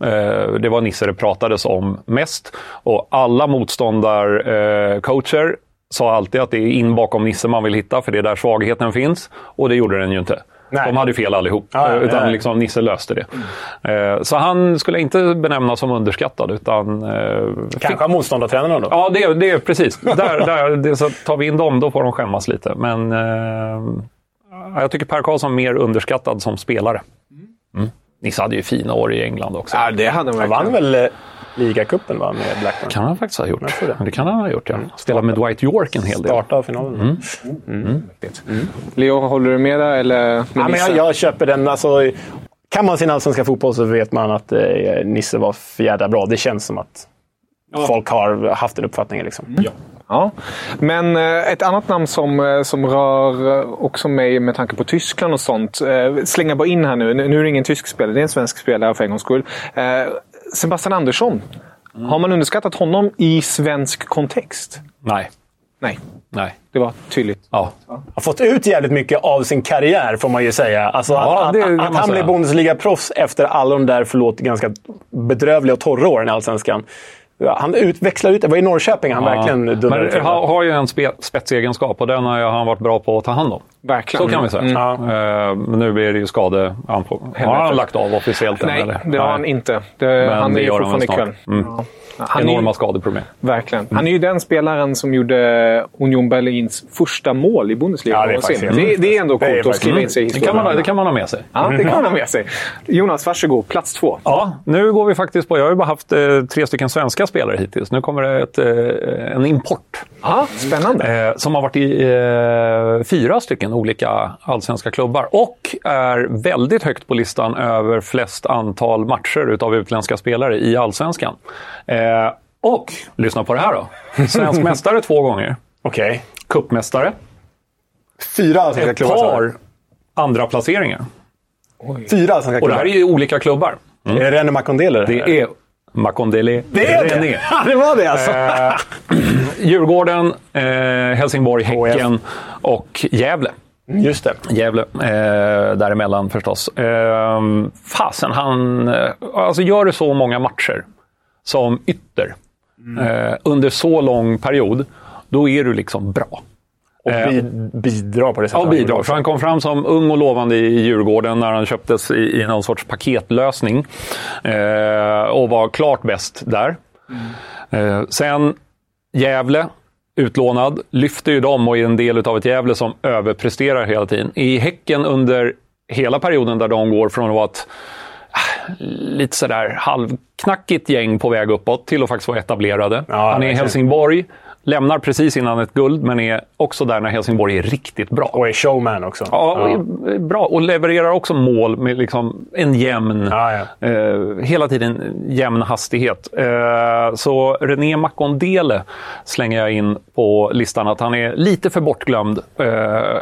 Eh, det var Nisse det pratades om mest. Och alla motståndarcoacher sa alltid att det är in bakom Nisse man vill hitta, för det är där svagheten finns. Och det gjorde den ju inte. Nej. De hade fel allihop, Ja, ja, utan ja. liksom Nisse löste det. Eh, Så han skulle inte benämna som underskattad, utan... eh, Kanske av motståndartränarna då? Ja, det, det är precis. Där, där, det, så tar vi in dem, då får de skämmas lite. Men eh, jag tycker Per Karlsson är mer underskattad som spelare. Mm. Nisse hade ju fina år i England också. Ja, det hade han Han verkligen. vann väl eh, ligacupen va, med Blackburn. kan han faktiskt ha gjort. Jag tror det. Det kan han ha gjort, ja. Spelat med Dwight York en hel del. Starta av finalen. Mm. Leo, håller du med där? Eller med Ja, men jag, jag köper den. Alltså, kan man sin allsvenska fotboll så vet man att eh, Nisse var för bra. Det känns som att folk har haft den uppfattningen. Liksom. Ja. Men eh, ett annat namn som, eh, som rör eh, också mig med tanke på Tyskland och sånt. Slänga bara in här nu. Nu nu är det ingen tysk spelare, det är en svensk spelare för en gångs skull. Sebastian Andersson. Har man underskattat honom i svensk kontext? Nej. Nej, Nej. det var tydligt. Ja. har fått ut jävligt mycket av sin karriär, får man ju säga. Alltså, Ja, att, det att, att han blev Bundesliga-proffs efter alla de där, förlåt, ganska bedrövliga och torra åren i Allsvenskan. Ja, Han växlar ut. Det var i Norrköping han verkligen dundrade Men till. har, har ju en spe, spetsegenskap och den har han varit bra på att ta hand om. Verkligen. Så kan vi säga. Mm. Eh, Men nu blir det ju skade. Har han lagt av officiellt än? Nej, eller? det har han inte. Det, Men han är det ju gör han väl fortfarande snart. ikväll. Mm. Ja. Han är, Enorma ju- skadeproblem. verkligen. Han är ju den spelaren som gjorde Union Berlins första mål i Bundesliga. Ja, det är faktiskt det, det är ändå är coolt att faktiskt- skriva in sig i Det kan, historien. man, det kan man ha med sig. Ja, det kan man ha med sig. Jonas, varsågod. Plats två. Ja, nu går vi faktiskt på... Jag har ju bara haft eh, tre stycken svenska spelare hittills. Nu kommer det ett, eh, en import. Ja, spännande. Eh, som har varit i eh, fyra stycken olika allsvenska klubbar. Och är väldigt högt på listan över flest antal matcher utav utländska spelare i allsvenskan. Eh, och, lyssna på det här då. Svensk mästare två gånger. Okej. Cupmästare. Fyra allsvenska Ett klubbar. sa par andra placeringar. Fyra allsvenska Och det klubbar. här är ju olika klubbar. Är det René Makondele? Det är Makondele det är det! René. Ja, det var det alltså! Eh, Djurgården, eh, Helsingborg, Häcken och Gävle. Just det. Gävle eh, däremellan förstås. Eh, fasen, han eh, alltså gör det så många matcher som ytter eh, under så lång period, då är du liksom bra. Och bi- bidrar på det sättet. Ja, bidrag. För han kom fram som ung och lovande i Djurgården när han köptes i, i någon sorts paketlösning. Eh, och var klart bäst där. Eh, sen Gävle, utlånad, lyfter ju dem och är en del av ett Gävle som överpresterar hela tiden. I Häcken under hela perioden där de går från att vara ett ah, lite sådär halvknackigt gäng på väg uppåt till att faktiskt vara etablerade. Ja, han är i. Helsingborg, lämnar precis innan ett guld, men är också där när Helsingborg är riktigt bra. Och är showman också. Ja, och är bra. Och levererar också mål med liksom en jämn, Ja, ja. Eh, hela tiden jämn hastighet. Eh, så René Makondele slänger jag in på listan att han är lite för bortglömd. Eh,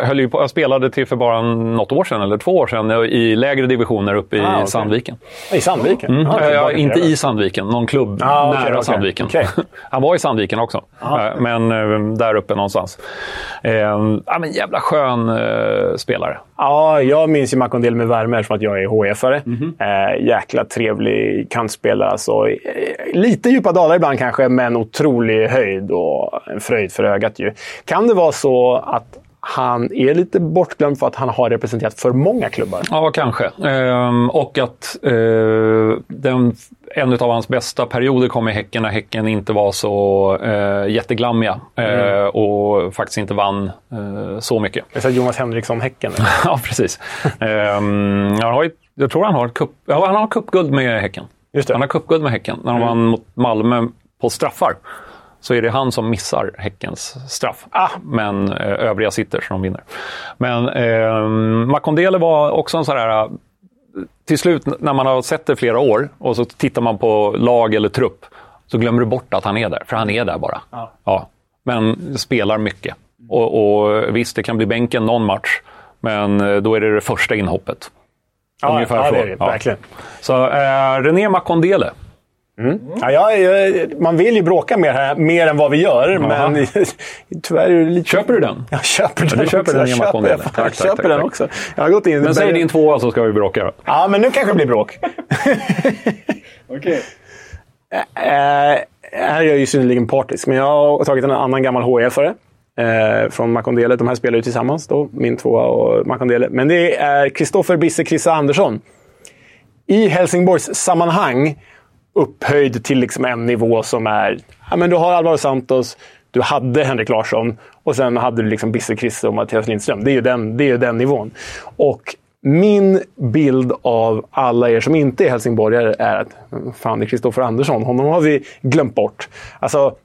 höll ju på, jag spelade till för bara något år sedan, eller två år sedan, i lägre divisioner uppe i Ah, okej. Sandviken. I Sandviken? Mm. Ja, tillbaka till inte i Sandviken, någon klubb Ah, okej, nära. Sandviken. Han var i Sandviken också, Eh, men eh, där uppe någonstans. Eh, ja, men jävla skön eh, spelare. Ja, jag minns ju Makondele med värme eftersom att jag är HF-are. Mhm. Eh, jäkla trevlig kantspelare. Alltså, eh, lite djupa dalar ibland kanske, men otrolig höjd och en fröjd för ögat. Ju. Kan det vara så att han är lite bortglömd för att han har representerat för många klubbar? Ja, kanske. Ehm, och att eh, den, en av hans bästa perioder kom i Häcken när Häcken inte var så eh, jätteglammiga eh, och faktiskt inte vann eh, så mycket. Jag sa Jonas Henriksson-Häcken. ja, precis. Ehm, han har jag tror han har, ja, han har cupguld med Häcken. Just det. Han har cupguld med Häcken. När de vann mot Malmö på straffar så är det han som missar Häckens straff. Ah. Men eh, övriga sitter så de vinner. Men eh, Makondele var också en sån här... eh, Till slut när man har sett det flera år och så tittar man på lag eller trupp så glömmer du bort att han är där, för han är där bara. Ja. Men spelar mycket. Och, och visst, det kan bli bänken någon match, men eh, då är det det första inhoppet. Ja, Ungefär ja, så. det är det. Ja. Verkligen. Så eh, René Makondele. Ja, jag, jag, man vill ju bråka mer här, mer än vad vi gör, men tyvärr är det lite... Köper du den? Jag köper den du köper också. den jag köper, jag, Tack, jag tack, köper tack, den också. Jag har gått in... Men säg din tvåa så ska vi bråka. Ja, men nu kanske det blir bråk. Okej. Eh, här är jag ju synnerligen partisk, men jag har tagit en annan gammal HIF-are. Eh, från Makondele. De här spelar ju tillsammans, då, min tvåa och Makondele. Men det är Kristoffer Bisse Krissa Andersson. I Helsingborgs sammanhang upphöjd till liksom en nivå som är... Ja, men du har Alvaro Santos, du hade Henrik Larsson och sen hade du liksom Bisse Christer och Mattias Lindström. Det är ju den, det är ju den nivån. Och min bild av alla er som inte är helsingborgare är att fan, det är Kristoffer Andersson. Honom har vi glömt bort. Alltså,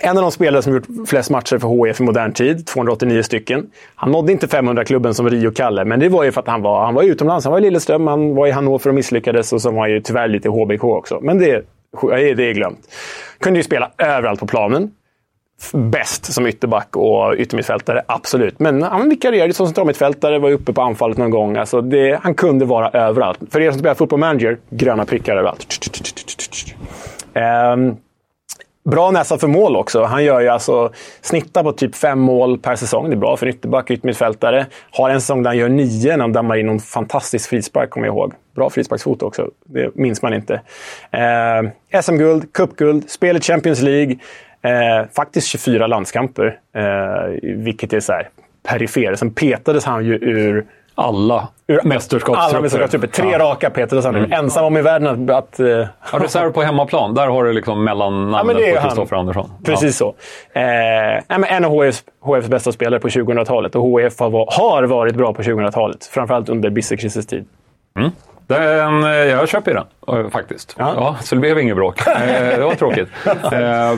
en av de spelare som gjort flest matcher för HIF i modern tid, 289 stycken. Han nådde inte 500-klubben som Rio-Kalle, men det var ju för att han var, han var utomlands. Han var i Lilleström, han var i Hannover och misslyckades och så var han ju tyvärr lite i HBK också. Men det, det är glömt. Kunde ju spela överallt på planen. Bäst som ytterback och yttermittfältare, absolut. Men han vikarierade som centralmittfältare, var uppe på anfallet någon gång. Alltså det, han kunde vara överallt. För er som spelar fotboll manager, gröna prickar överallt. Um, Bra näsa för mål också. Han gör ju alltså snittar på typ fem mål per säsong. Det är bra för en ytterback, yttermittfältare. Har en säsong där han gör nio när han dammar in någon fantastisk frispark, kommer jag ihåg. Bra frisparksfot också. Det minns man inte. Eh, SM-guld, cupguld, spel i Champions League. Eh, faktiskt 24 landskamper, eh, vilket är så här perifer. Sen petades han ju ur alla mästerskapstrupper. Alla mästerskapstrupper. Tre ja. raka petades han mm. Ensam om i världen att... att uh, ja, reserv på hemmaplan. Där har du liksom mellannamnet ja, på Kristoffer Andersson. Precis så. Eh, en av HFs, HFs bästa spelare på 2000-talet. Och HF har, har varit bra på 2000-talet. Framförallt under Bisse tid. Mm. Den, eh, jag köper den eh, faktiskt. Ja. ja. så det blev inget bråk. Eh, det var tråkigt.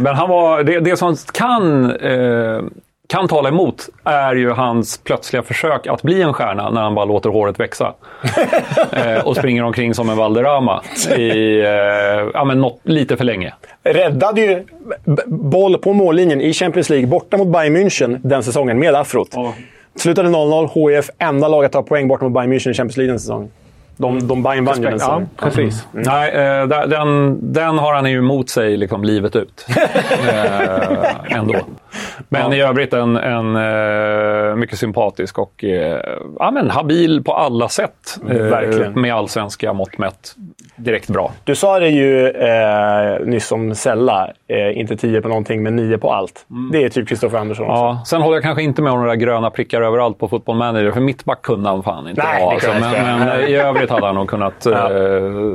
Men han var, det, det som kan kan tala emot är ju hans plötsliga försök att bli en stjärna när han bara låter håret växa. eh, och springer omkring som en Valderrama i, eh, ja, men något, lite för länge. Räddade ju boll på mållinjen i Champions League borta mot Bayern München den säsongen med afrot. Oh. Slutade 0-0. HIF enda lag att ta poäng borta mot Bayern München i Champions League den säsongen. De, de Bayern vann ju den ja, precis. Mm. Nej, eh, den, den har han ju emot sig liksom livet ut. eh, ändå. Men ja. i övrigt en, en uh, mycket sympatisk och uh, ja, men habil på alla sätt. Uh, med allsvenska mått mätt. Direkt bra. Du sa det ju eh, nyss om Sella. Eh, inte 10 på någonting, men 9 på allt. Mm. Det är typ Kristoffer Andersson också. Ja, sen håller jag kanske inte med om några gröna prickar överallt på Football Manager. För mittback kunde han fan inte Nej, ha. Alltså. Men, men i övrigt hade han nog kunnat ja.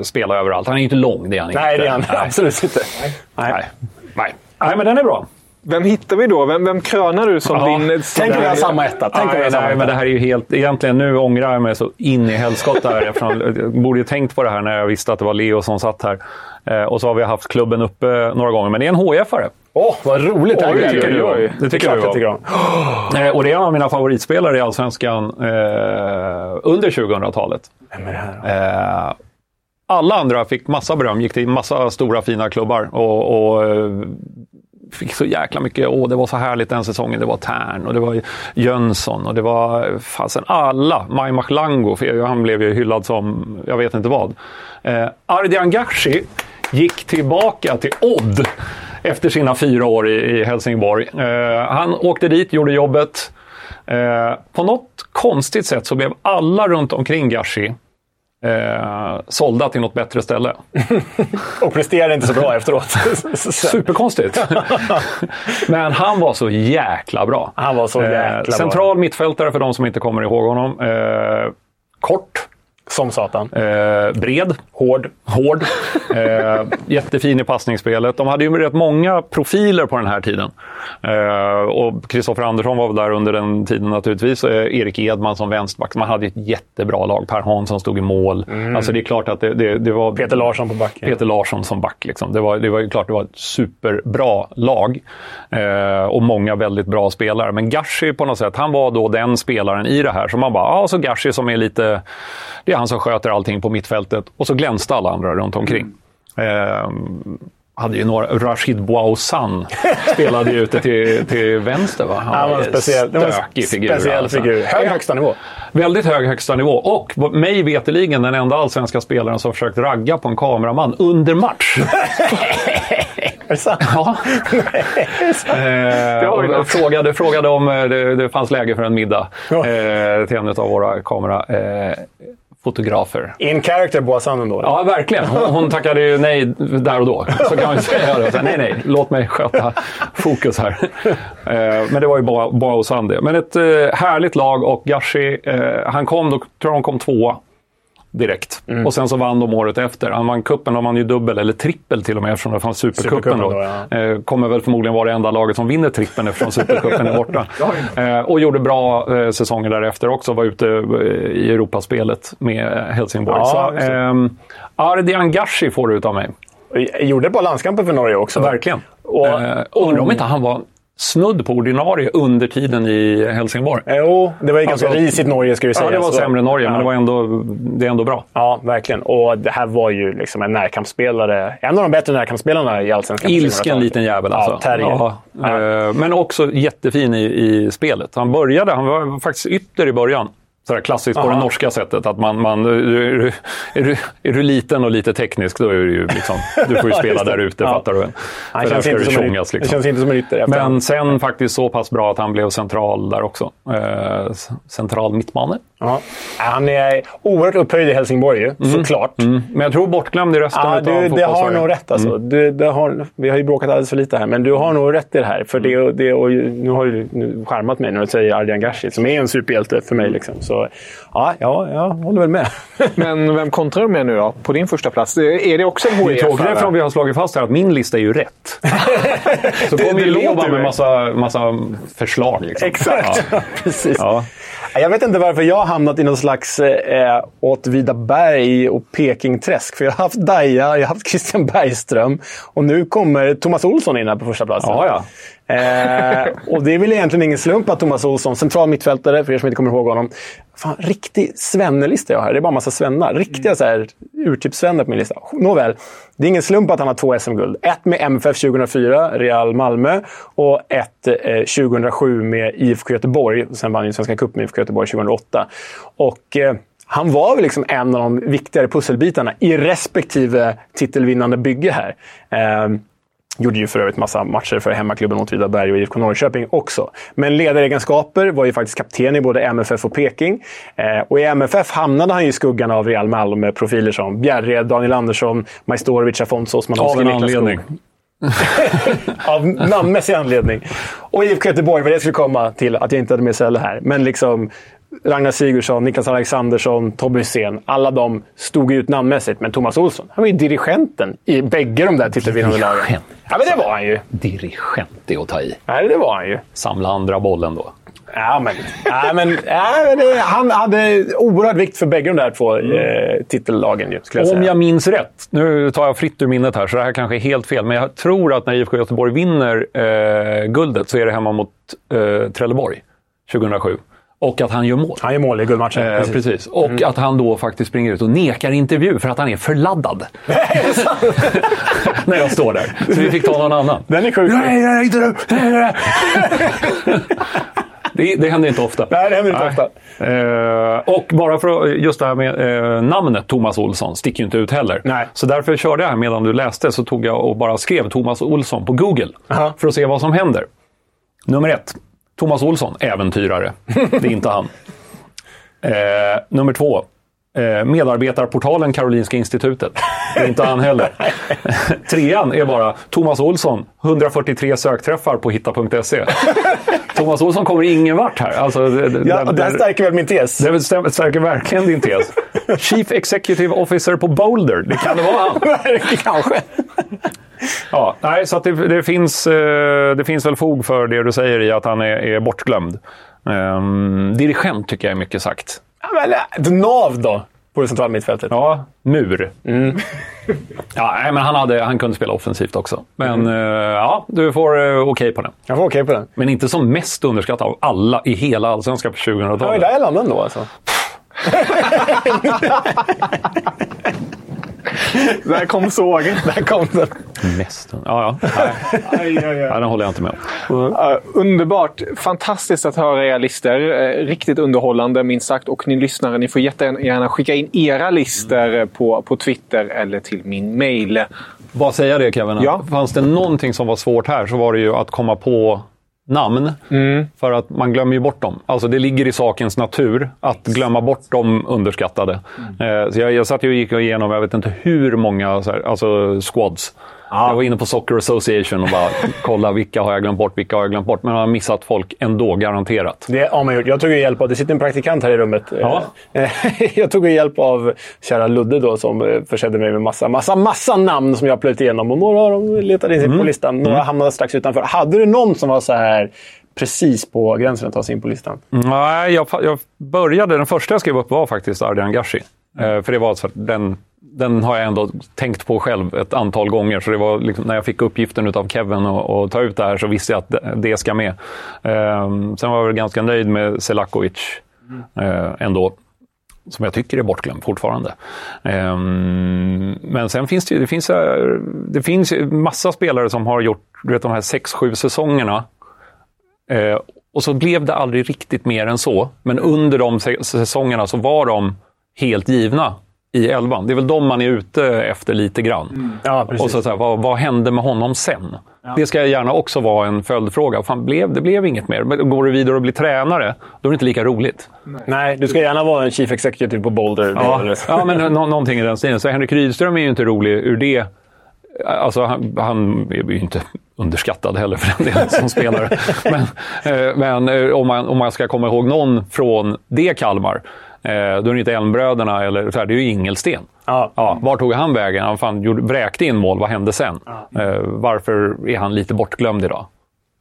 spela överallt. Han är inte lång, det är han Nej, inte. det är han absolut inte. Nej. Nej. Nej. Nej, men den är bra. Vem hittar vi då? Vem, vem krönar du som ja. din... Tänk om vi har samma etta. Tänk nej, nej, men det här är ju helt... Egentligen nu ångrar jag mig så in i helskotta. jag borde ju tänkt på det här när jag visste att det var Leo som satt här. Eh, och så har vi haft klubben uppe några gånger, men det är en HIF-are. Åh, oh, vad roligt! Oh, det tycker du Det tycker jag tycker om. Eh, och det är en av mina favoritspelare i Allsvenskan eh, under 2000-talet. Vem är det här eh, alla andra fick massa beröm, gick till massa stora fina klubbar och, och eh, fick så jäkla mycket, åh det var så härligt den säsongen, det var Tern och det var Jönsson och det var fasen alla. Maj Lango, för han blev ju hyllad som jag vet inte vad. Eh, Ardian Gashi gick tillbaka till Odd efter sina fyra år i, i Helsingborg. Eh, han åkte dit, gjorde jobbet. Eh, på något konstigt sätt så blev alla runt omkring Gashi eh, sålda till något bättre ställe. och presterade inte så bra efteråt. Superkonstigt. Men han var så jäkla bra. Han var så jäkla eh, Central bra. mittfältare för de som inte kommer ihåg honom. Eh, kort, som satan. Eh, bred. Hård. Hård. Eh, jättefin i passningsspelet. De hade ju rätt många profiler på den här tiden. Eh, och Kristoffer Andersson var väl där under den tiden naturligtvis. Eh, Erik Edman som vänsterback. Man hade ett jättebra lag. Per Hansson stod i mål. Mm. Alltså det är klart att det, det, det var... Peter Larsson på back. Peter Larsson som back. Liksom. Det, var, det var klart det var ett superbra lag. Eh, och många väldigt bra spelare. Men Gashi på något sätt, han var då den spelaren i det här. Så man bara, ja, så Gashi som är lite... Det är han som sköter allting på mittfältet. Och så glänste alla andra runt omkring. Eh, hade ju några, Rashid Bouauzan spelade ju ute till, till vänster. Va? Han var en speciell, det var en figur. Speciell alltså. figur. Hög högsta nivå. Väldigt hög högsta nivå. Och mig veteligen den enda allsvenska spelaren som försökt ragga på en kameraman under match. Är det sant? Ja. eh, frågade, frågade om eh, det, det fanns läge för en middag ja. eh, till en av våra kamera. Eh, fotografer. In character Boasan ändå? Ja, verkligen. Hon, hon tackade ju nej där och då. Så kan man säga det. Så, nej, nej, låt mig sköta fokus här. Eh, men det var ju bara Boasan det. Men ett eh, härligt lag och Gashi, eh, han kom, då tror jag han kom tvåa. Direkt. Mm. Och sen så vann de året efter. Han vann cupen, de vann ju dubbel eller trippel till och med eftersom det fanns Supercupen. Då. då, Eh, kommer väl förmodligen vara det enda laget som vinner trippen eftersom Supercupen är borta. Eh, och gjorde bra eh, säsonger därefter också. Var ute i Europaspelet med Helsingborg. Ja, så, ehm, Ardian Gashi får du utav mig. Gjorde par landskamper för Norge också. Verkligen. Och- eh, undrar om inte han var snudd på ordinarie under tiden i Helsingborg. Jo, det var ju ganska Alltså- risigt Norge ska ju sägas. Ja, det var sämre Norge, Ja. men det, var ändå, det är ändå bra. Ja, verkligen. Och det här var ju liksom en närkampsspelare. En av de bättre närkampsspelarna i Allsvenskan. Ilsken 2000-talet. liten jävel alltså. Ja, terrier. Ja, eh, Men också jättefin i, i spelet. Han började, han var faktiskt ytter i början. Sådär klassiskt på Aha. det norska sättet. Att man, man, är, du, är, du, är du liten och lite teknisk, då är du ju liksom, du får ju spela det. där ute, Ja. fattar du? Han För där känns ska du tjongas, det liksom. känns inte som en ytter. Men han- sen faktiskt så pass bra att han blev central där också. Eh, central mittbane. Ja. Han är oerhört upphöjd i Helsingborg ju, såklart. Mm. Men jag tror bortglömd i resten Ja, du, det har nog rätt alltså. Mm. Du, det har, vi har ju bråkat alldeles för lite här, men du har nog rätt i det här. För det, det, och nu har du nu skärmat mig när du säger Ardian Gashi, som är en superhjälte för mig. Liksom. Så ja, ja, jag håller väl med. Men vem kontrar du med nu då? På din första plats? Är det också en Det är HIF? eller? eftersom vi har slagit fast här att min lista är ju rätt. Så kommer ju ju med massa, massa förslag. Liksom. Exakt, Ja. precis. Ja. Eh, jag vet inte varför jag har hamnat i någon slags eh, eh Åtvidaberg och Pekingträsk. För jag har haft Daja, jag har haft Christian Bergström och nu kommer Thomas Olsson in här på första platsen. Ja, ja. Eh, och det är väl egentligen ingen slump att Thomas Olsson, central mittfältare, för er som inte kommer ihåg honom. Fan, riktig svennelista jag har här. Det är bara en massa svennar. Riktiga så här, urtypssvennar på min lista. Nåväl, det är ingen slump att han har två SM-guld. Ett med MFF 2004, Real Malmö, och ett eh, 2007 med IFK Göteborg. Sen vann han ju Svenska cupen med IFK Göteborg 2008. Och... Eh, han var väl liksom en av de viktigare pusselbitarna i respektive titelvinnande bygge här. Eh, Gjorde ju för övrigt massa matcher för hemmaklubben Åtvidaberg och IFK Norrköping också. Men ledaregenskaper var ju faktiskt kapten i både MFF och Peking. Eh, och i MFF hamnade han ju i skuggan av Real Malmö-profiler som Bjärred, Daniel Andersson, Majstorovic, Afonso, en Niklas anledning. Skog. av namnmässig anledning. Och IFK Göteborg, vad det skulle komma till att jag inte hade med Selle här. Men liksom Ragnar Sigurdsson, Niklas Alexandersson, Tobbe Hysén. Alla de stod ut namnmässigt. Men Thomas Olsson, han var ju dirigenten i bägge de där titelvinnande lagen. Dirigent. Ja, men det var han ju. Dirigent, är att ta i. Nej, det var han ju. Samla andra bollen då. Ja, men, ja, men, ja, men det, han hade oerhört vikt för bägge de där två eh, titellagen. Ju, skulle jag Om säga. jag minns rätt, nu tar jag fritt ur minnet här, så det här kanske är helt fel, men jag tror att när IFK Göteborg vinner eh, guldet så är det hemma mot eh, Trelleborg 2007. Och att han gör mål. Han gör mål i guldmatchen. Eh, precis. precis. Och att han då faktiskt springer ut och nekar intervju för att han är för laddad. när jag står där. Så vi fick ta någon annan. Den är sjuk. Nej, nej, inte du! Nej, nej, nej. Det, det händer inte ofta. Nej, det händer inte ofta. Eh, och bara för att, just det här med eh, namnet Thomas Olsson sticker ju inte ut heller. Nej. Så därför körde jag här medan du läste så tog jag och bara skrev Thomas Olsson på Google. Aha. För att se vad som händer. Nummer ett. Thomas Olsson, äventyrare. Det är inte han. Eh, nummer två. Eh, medarbetarportalen Karolinska institutet. Det är inte han heller. Trean är bara Thomas Olsson, 143 sökträffar på hitta.se. Thomas Olsson kommer ingen vart här. Alltså, Ja, det här stärker väl min tes. det stärker verkligen din tes. Chief Executive Officer på Boulder, det kan det vara han. Kanske. Ja, nej, så att det, det, finns, eh, det finns väl fog för det du säger i att han är, är bortglömd. Um, dirigent tycker jag är mycket sagt. Ja, men, ett nav då, på det centrala mittfältet. Ja, mur. Ja, nej, men han, hade, han kunde spela offensivt också. Men eh, ja, du får uh, okej på den. Jag får okej på den. Men inte som mest underskattad av alla i hela allsvenskan på Det var ju 2000-talet. där jag landade ändå alltså. Där kom sågen. Där kom den. Mest. Ja, ja. Nej, nej, den håller jag inte med om. Ja, underbart! Fantastiskt att höra era listor. Eh, Riktigt underhållande minst sagt. Och ni lyssnare, ni får jättegärna skicka in era listor eh, på, på Twitter eller till min mail. Bara säga det Kevin, att Ja. fanns det någonting som var svårt här så var det ju att komma på namn. För att man glömmer ju bort dem. Alltså det ligger i sakens natur att glömma bort de underskattade. Eh, så jag, jag satt ju och gick igenom, jag vet inte hur många så här, alltså squads. Jag var inne på Soccer Association och bara kolla vilka har jag glömt bort, vilka har jag glömt bort. Men jag har missat folk ändå, garanterat. Det har man gjort. Jag tog ju hjälp av, det sitter en praktikant här i rummet. Ja. Jag tog ju hjälp av kära Ludde då, som eh, försedde mig med massa, massa, massa namn som jag har plöjt igenom. Och några av dem letade in sig Mm. på listan. Några hamnade strax utanför. Hade du någon som var så här precis på gränsen att ta sig in på listan? Nej, jag, jag började, den första jag skrev upp var faktiskt Ardian Gashi. Eh, för det var den, den har jag ändå tänkt på själv ett antal gånger. Så det var liksom, när jag fick uppgiften av Kevin att ta ut det här så visste jag att det, ska med. Eh, sen var jag väl ganska nöjd med Selakovic eh, ändå. Som jag tycker är bortglömd fortfarande. Ehm, men sen finns det ju det finns, eh, det finns massa spelare som har gjort du vet, de här sex sju säsongerna Eh, och så blev det aldrig riktigt mer än så. Men under de säsongerna så var de helt givna i elvan. Det är väl de man är ute efter lite grann. Ja, precis. och så, så här, vad, vad hände med honom sen? Det ska gärna också vara en följdfråga. Fan, blev, det blev inget mer. Men går du vidare och blir tränare, då är det inte lika roligt. Nej, du ska gärna vara en chief executive på Boulder. Ja, ja men nå- någonting i den stilen. Så Henrik Rydström är ju inte rolig ur det. Alltså, han, han är ju inte underskattad heller för den delen som spelare. Men, eh, men eh, om, man, om man ska komma ihåg någon från det Kalmar, eh, då är det inte Elmbröderna, eller så här, det är ju Ingelsten. Ja. Ja, var tog han vägen? Han fan, gjorde, vräkte in mål, vad hände sen? Eh, varför är han lite bortglömd idag?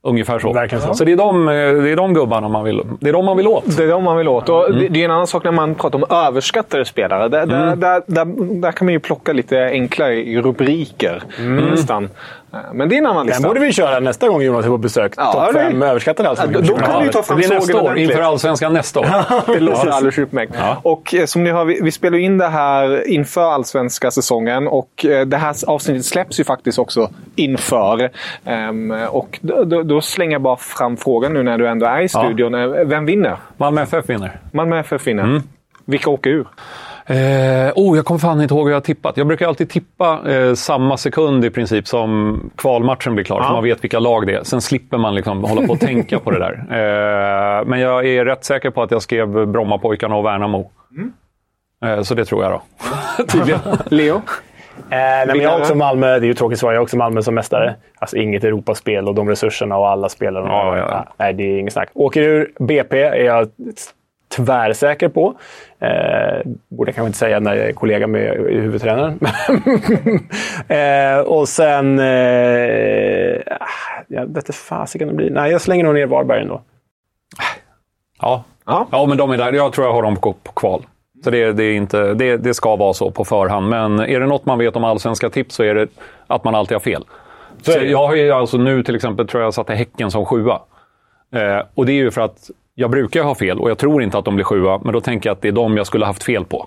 Ungefär så. Verkligen så. så det, är de, eh, det är de gubbarna man vill, det är de man vill åt. Det är de man vill åt. Och Mm. det, är en annan sak när man pratar om överskattade spelare. Där, där, där, där, där kan man ju plocka lite enklare i rubriker. Nästan. Eh, Men det är en annan Den lista. borde vi köra nästa gång Jonas är på besök. Ja, Topp det- fem överskattade alltså. Ja, då- kan vi ta Det fram blir nästa sågen år, inför Allsvenskan nästa år. Det låter alldeles utmärkt. Och eh, som ni hör, vi, vi spelar in det här inför allsvenska säsongen och eh, det här avsnittet släpps ju faktiskt också inför. Ehm, och då, då, då slänger jag bara fram frågan nu när du ändå är i studion. Eh, Vem vinner? Malmö FF vinner. Malmö FF vinner. Mm. Vilka åker ur? Eh, oh, jag kommer fan inte ihåg hur jag har tippat. Jag brukar alltid tippa eh, samma sekund i princip som kvalmatchen blir klar, så man vet vilka lag det är. Sen slipper man liksom hålla på och tänka på det där. Eh, men jag är rätt säker på att jag skrev Brommapojkarna och Värnamo. Eh, så det tror jag då. Tydligen. Leo? Eh, nej, men jag har också Malmö, det är ju tråkigt svar, jag har också Malmö som mästare. Alltså inget Europaspel och de resurserna och alla spelare. Ja, ja, ja. Nej, det är inget snack. Åker ur BP är jag tvärsäker på. Eh, borde jag kanske inte säga när jag är kollega med huvudtränaren. eh, och sen... Eh, jag vet inte fasiken det blir. Nej, jag slänger nog ner Varberg ändå. Ja. Ja. ja, men de är där. Jag tror jag har dem på, kval. Så det, det, är inte, det, det ska vara så på förhand. Men är det något man vet om allsvenska tips så är det att man alltid har fel. Så jag har ju alltså nu till exempel tror jag satte Häcken som sjua. Eh, och det är ju för att jag brukar ha fel och jag tror inte att de blir sjua, men då tänker jag att det är de jag skulle haft fel på.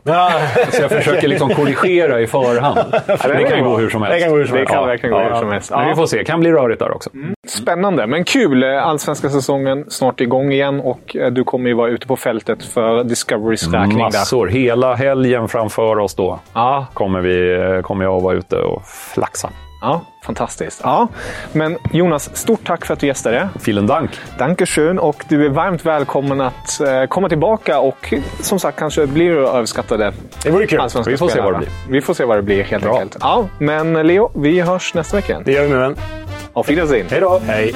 Så jag försöker liksom korrigera i förhand. det kan ju gå hur som helst. Det kan gå hur som Det helst. kan Ja. verkligen gå Ja, hur ja. som helst. Men vi får se, kan bli rörigt där också. Spännande, men kul. Eh, Allsvenska säsongen snart igång igen och eh, du kommer ju vara ute på fältet för Discoverys räkning. Där. Massor. Hela helgen framför oss då Ja, kommer, vi, eh, kommer jag att vara ute och flaxa. Ja, fantastiskt. Ja. Men Jonas, stort tack för att du gästade. Vielen Dank! Dankeschön och du är varmt välkommen att eh, komma tillbaka och som sagt kanske blir du överskattade Det vore kul. Vi får se vad det Vi får se vad det blir helt Bra. enkelt. Ja, men Leo, vi hörs nästa vecka igen. Det gör vi med vän. Auf Wiedersehen! Hej då! Hej!